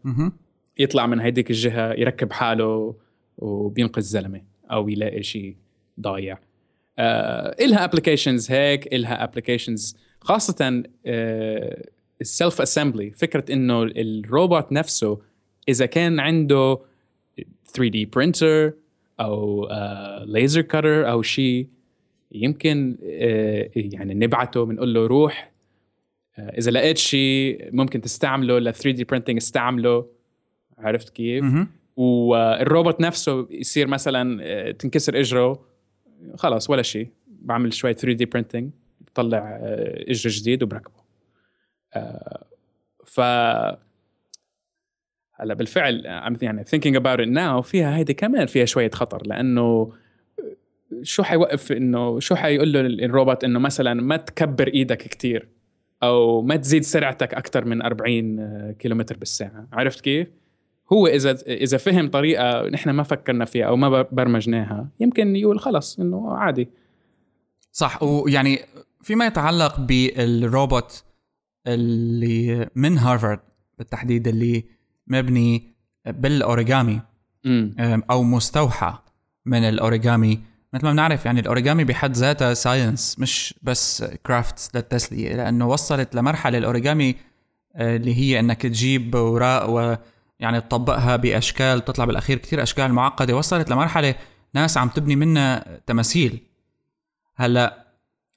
يطلع من هيديك الجهة يركب حاله وبينقذ زلمة أو يلاقي شيء ضايع آه إلها applications هيك إلها applications خاصه ال self assembly فكرة إنه الروبوت نفسه إذا كان عنده 3 D printer أو laser cutter أو شيء يمكن آه، يعني نبعته بنقول له روح آه، إذا لقيت شيء ممكن تستعمله ل 3 D printing استعمله. عرفت كيف؟ والروبوت نفسه يصير مثلا آه، تنكسر إجره خلاص ولا شيء. بعمل شوية 3 D printing بطلع آه، إجر جديد وبركبه. آه، ف هلا بالفعل يعني thinking about it now فيها هيدي كمان فيها شوية خطر لأنه شو حيوقف إنه شو حيقول له الروبوت إنه مثلا ما تكبر إيدك كتير أو ما تزيد سرعتك أكثر من 40 كيلومتر بالساعة. عرفت كيف؟ هو إذا إذا فهم طريقة نحن ما فكرنا فيها أو ما برمجناها يمكن يقول خلص إنه عادي. صح ويعني فيما يتعلق بالروبوت اللي من هارفارد بالتحديد اللي مبني بالاوريجامي أو مستوحى من الاوريجامي مثل ما بنعرف يعني الاوريجامي بحد ذاتها science مش بس crafts للتسلية. لأنه وصلت لمرحلة الاوريجامي آه، اللي هي إنك تجيب أوراق ويعني تطبقها بأشكال تطلع بالأخير كتير أشكال معقدة. وصلت لمرحلة ناس عم تبني منها تماثيل. هلأ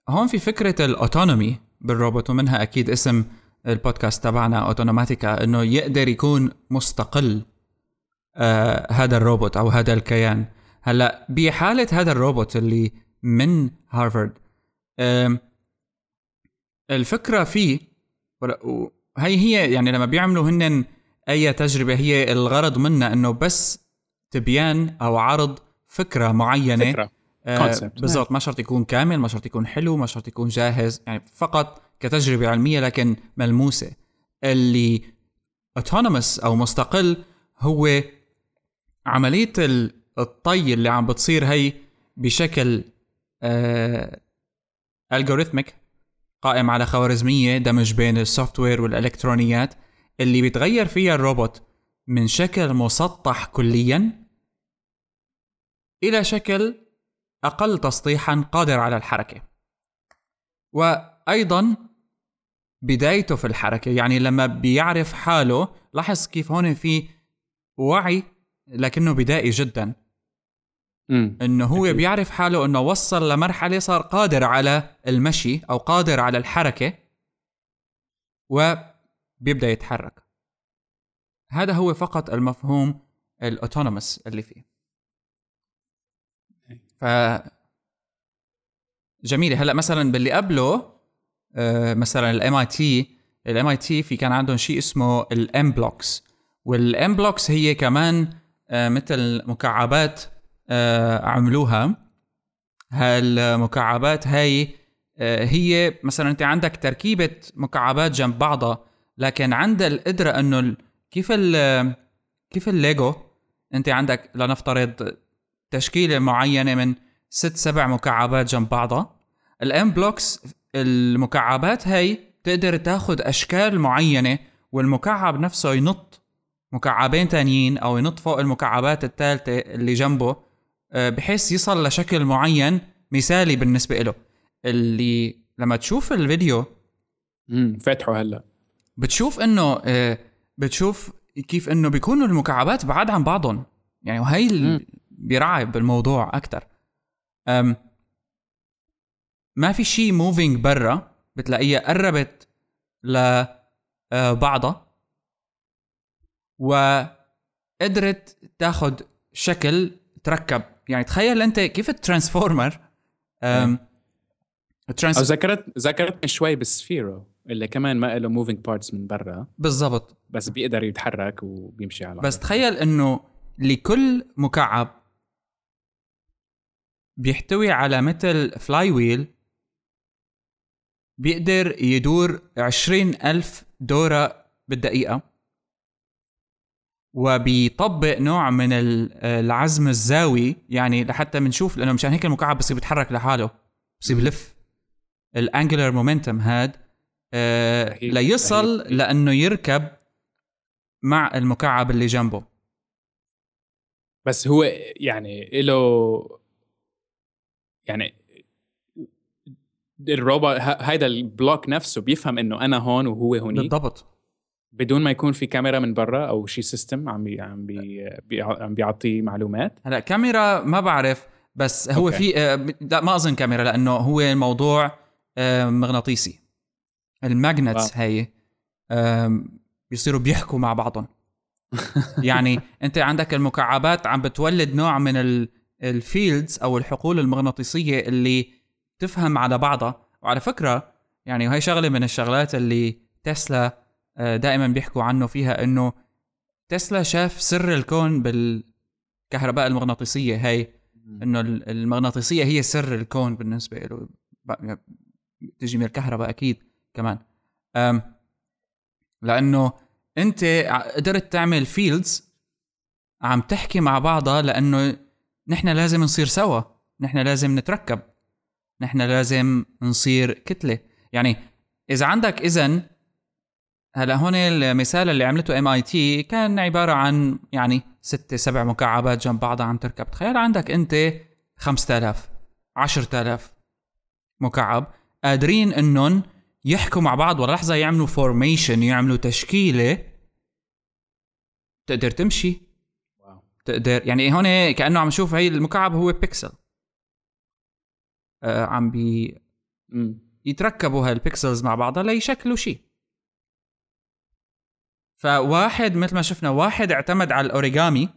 هون في فكرة ال autonomy بالروبوت ومنها أكيد اسم البودكاست تبعنا اوتونوماتيكا إنه يقدر يكون مستقل آه هذا الروبوت أو هذا الكيان هلأ بحالة هذا الروبوت اللي من هارفارد آم، الفكرة فيه وهي هي يعني لما بيعملوا هن أي تجربة هي الغرض منها إنه بس تبيان أو عرض فكرة معينة فكرة آه. بالضبط ما شرط يكون كامل ما شرط يكون حلو ما شرط يكون جاهز يعني فقط كتجربة علمية لكن ملموسة. اللي autonomous أو مستقل هو عملية الطي اللي عم بتصير هي بشكل algorithmic قائم على خوارزمية دمج بين ال software والإلكترونيات اللي بيتغير فيها الروبوت من شكل مسطح كليا إلى شكل أقل تسطيحا قادر على الحركة. وأيضا بدايته في الحركة يعني لما بيعرف حاله لاحظ كيف هون في وعي لكنه بدائي جدا مم. إنه هو أكيد. بيعرف حاله إنه وصل لمرحلة صار قادر على المشي أو قادر على الحركة وبيبدأ يتحرك هذا هو فقط المفهوم ال autonomous اللي فيه ف جميلة هلا مثلا باللي قبله مثلا ال MIT ال MIT في كان عندهم شيء اسمه ال M-Blocks وال M-Blocks هي كمان آه، مثل مكعبات آه، عملوها. هالمكعبات هاي آه، هي مثلا أنت عندك تركيبة مكعبات جنب بعضها لكن عندها القدرة إنه كيف ال كيف الليجو؟ أنت عندك لنفترض تشكيلة معينة من ست سبع مكعبات جنب بعضها. ال M-Blocks المكعبات هاي تقدر تاخذ أشكال معينة والمكعب نفسه ينط مكعبين تانيين أو ينط فوق المكعبات الثالثه اللي جنبه آه، بحيث يصل لشكل معين مثالي بالنسبة له. اللي لما تشوف الفيديو امم فتحوا هلا. بتشوف إنه آه، بتشوف كيف إنه بيكونوا المكعبات بعاد عن بعضهم. يعني وهي. اللي بيرعب بالموضوع أكثر ما في شيء موفينج برا بتلاقيها قربت لبعضها وقدرت تاخد شكل تركب. يعني تخيل انت كيف ال Transformer أم، أو الترانس ذكرت ذكرتني شوي بال Sphero اللي كمان ما له moving parts من برا. بالضبط. بس بيقدر يتحرك وبيمشي على بس. تخيل إنه لكل مكعب بيحتوي على مثل flywheel بيقدر يدور عشرين ألف دورة بالدقيقة. وبيطبق نوع من ال- العزم الزاوي يعني لحتى بنشوف لأنه مشان هيك المكعب بصير بيتحرك لحاله بصير بلف. ال angular momentum هاد آه ليصل. لأنه يركب مع المكعب اللي جنبه. بس هو يعني له يعني الروبوت هيدا ال block نفسه بيفهم إنه أنا هون وهو هونيك. بالضبط. بدون ما يكون في كاميرا من برا أو شي system عم بي عم بي عم بيعطيه معلومات. هلا كاميرا ما بعرف بس هو okay. في آه، لا ما أظن كاميرا لأنه هو الموضوع آه، مغناطيسي. ال magnets هي آم، بيصيروا بيحكوا مع بعضهم. يعني أنت عندك المكعبات عم بتولد نوع من ال- ال fields أو الحقول المغناطيسية اللي تفهم على بعضها. وعلى فكرة يعني وهي شغلة من الشغلات اللي تسلا آه، دائما بيحكوا عنه فيها إنه تسلا شاف سر الكون بالكهرباء المغناطيسية. هاي إنه ال- المغناطيسية هي سر الكون بالنسبة له. ب- تجي من الكهرباء أكيد كمان. لأنه أنت قدرت تعمل فيلدز عم تحكي مع بعضها لأنه نحن لازم نصير سوا. نحن لازم نتركب. نحن لازم نصير كتلة. يعني إذا عندك اذا هلا هون المثال اللي عملته MIT كان عبارة عن يعني ستة سبع مكعبات جنب بعضها عم تركب. تخيل عندك أنت 5000 10000 مكعب قادرين إنهم يحكوا مع بعض ولا لحظة يعملوا formation يعملوا تشكيلة. تقدر تمشي. wow. تقدر يعني هون كأنه عم نشوف هي المكعب هو بيكسل عم بي. يتركبوا هال pixels مع بعضها ليشكلوا شيء فواحد مثل ما شفنا واحد اعتمد على الاوريجامي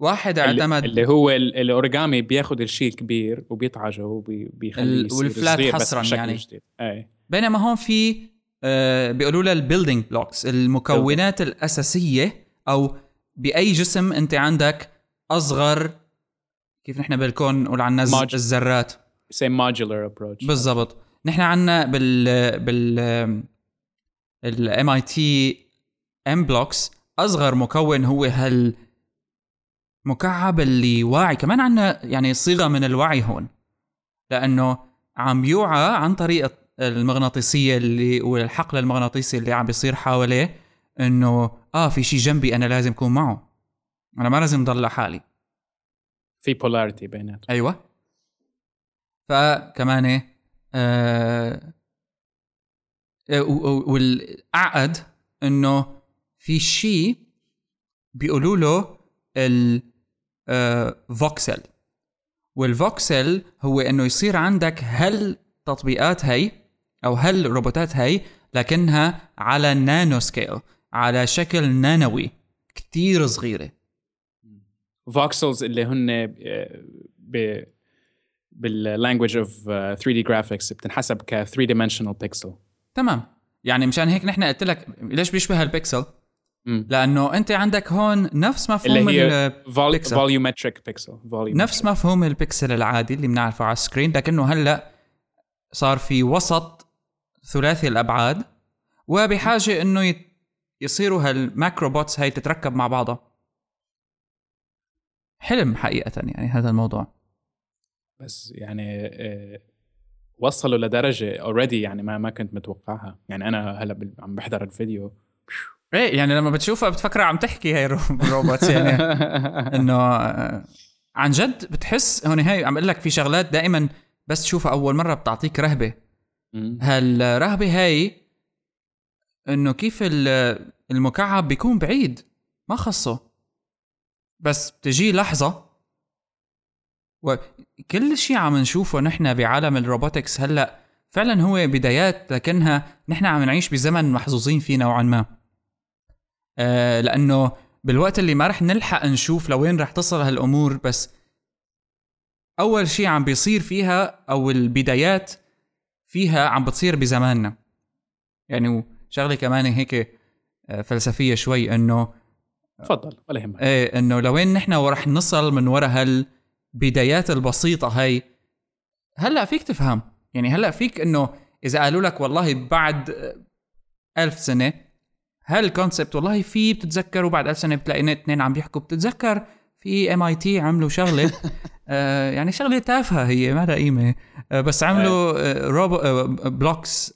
واحد اعتمد اللي هو ال- الاوريجامي بياخذ الشيء الكبير وبيطعجه وبيخليه وال flat حصراً يعني. جديد أي بينما هون في آه بيقولوا لها ال building blocks المكونات الأساسية أو بأي جسم أنت عندك أصغر كيف نحن بالكون نقول عنا molecule. الذرات. same modular approach بالضبط. نحن عنا بال بال ال MIT M-Blocks أصغر مكون هو هال مكعب اللي واعي. كمان عندنا يعني صيغة من الوعي هون. لأنه عم يوعى عن طريق المغناطيسية اللي والحقل المغناطيسي اللي عم بيصير حواليه إنه آه في شيء جنبي أنا لازم أكون معه. أنا ما لازم ضل لحالي. في بولاريتي بيناتهم. أيوه. فكمان آه والأعقد إنه في شيء بيقولوا له ال voxel وال voxel هو إنه يصير عندك هالتطبيقات هي أو هالروبوتات هي لكنها على nano scale على شكل نانوي كتير صغيرة. voxels اللي هن آه، ب بال language of 3D graphics بتنحسب ك 3 dimensional pixel تمام. يعني مشان هيك نحن قلت لك ليش بيشبه البيكسل. لأنه أنت عندك هون نفس مفهوم اللي هي ال pixel. volumetric pixel نفس مفهوم البيكسل العادي اللي بنعرفه على ال screen لكنه هلأ صار في وسط ثلاثي الأبعاد وبحاجة إنه يصيروا هال macro bots هاي تتركب مع بعضها. حلم حقيقة يعني هذا الموضوع. بس يعني آه، وصلوا لدرجة already يعني ما ما كنت متوقعها. يعني أنا هلا عم بحضر الفيديو. إيه يعني لما بتشوفها بتفكرها عم تحكي هاي ال ro- ال robots يعني. إنه آه، عن جد بتحس هون هاي عم أقول لك في شغلات دائما بس تشوفها أول مرة بتعطيك رهبة. هالرهبة هاي إنه كيف ال- المكعب بيكون بعيد. ما خصه. بس بتجي لحظة وكل شيء عم نشوفه نحن بعالم ال robotics هلأ فعلا هو بدايات لكنها نحن عم نعيش بزمن محظوظين فيه نوعا ما. آه لأنه بالوقت اللي ما رح نلحق نشوف لوين رح تصل هالأمور بس أول شيء عم بيصير فيها أو البدايات فيها عم بتصير بزماننا. يعني شغله كمان هيك آه، فلسفية شوي إنه تفضل ولا يهمك. إيه إنه لوين نحن ورح نصل من ورا هالبدايات البسيطة هاي هلأ فيك تفهم. يعني هلأ فيك إنه إذا قالوا لك والله بعد ألف سنة هال concept والله في بتتذكر وبعد ألف سنة بتلاقي اثنين عم بيحكوا بتتذكر؟ في MIT عملوا شغلة. آه يعني شغلة تافهة هي ما لها قيمة. آه بس عملوا آه robo آه blocks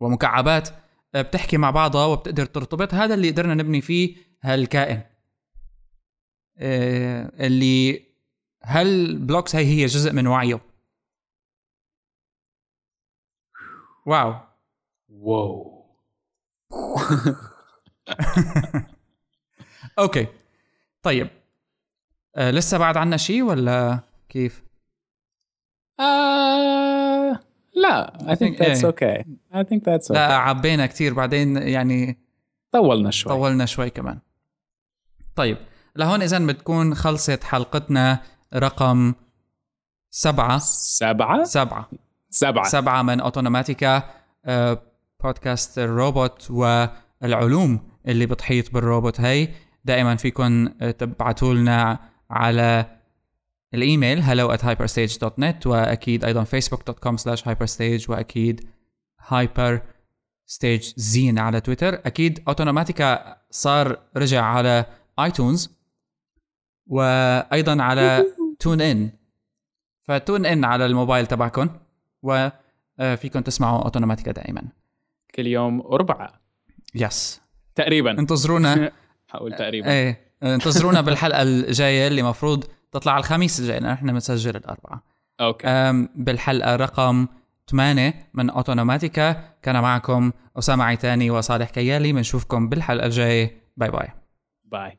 ومكعبات آه بتحكي مع بعضها وبتقدر ترتبط. هذا اللي قدرنا نبني فيه هالكائن. آه اللي هال blocks هي هي جزء من وعيه. wow. واو. okay. طيب. آه لسه بعد عنا شيء ولا كيف؟ آه لا. I think think- that's إيه. okay. I think that's okay. لا عبينا كتير. بعدين يعني طولنا شوي. طولنا شوي كمان. طيب لهون اذا بتكون خلصت حلقتنا رقم سبعة. سبعة؟ سبعة. سبعة. سبعة من أوتوماتيكا آه، بودكاست الروبوت والعلوم اللي بتحيط بالروبوت. هي دائما فيكم آه، تبعتوا لنا على الإيميل hello at hyperstage.net وأكيد أيضا facebook.com slash hyperstage وأكيد hyper stage zine على تويتر. أكيد أوتوماتيكا صار رجع على iTunes وأيضا على TuneIn ف TuneIn على الموبايل تبعكم وفيكم تسمعوا اوتوماتيكا دائما. كل يوم أربعة. yes تقريبا. انتظرونا. حقول تقريبا. إيه انتظرونا بالحلقة الجاية اللي مفروض تطلع الخميس الجاي لأن إحنا بنسجل الاربعاء okay. أم، بالحلقة رقم 8 من اوتوماتيكا كان معكم أسامة عيتاني وصالح كيالي. بنشوفكم بالحلقة الجاية. bye باي باي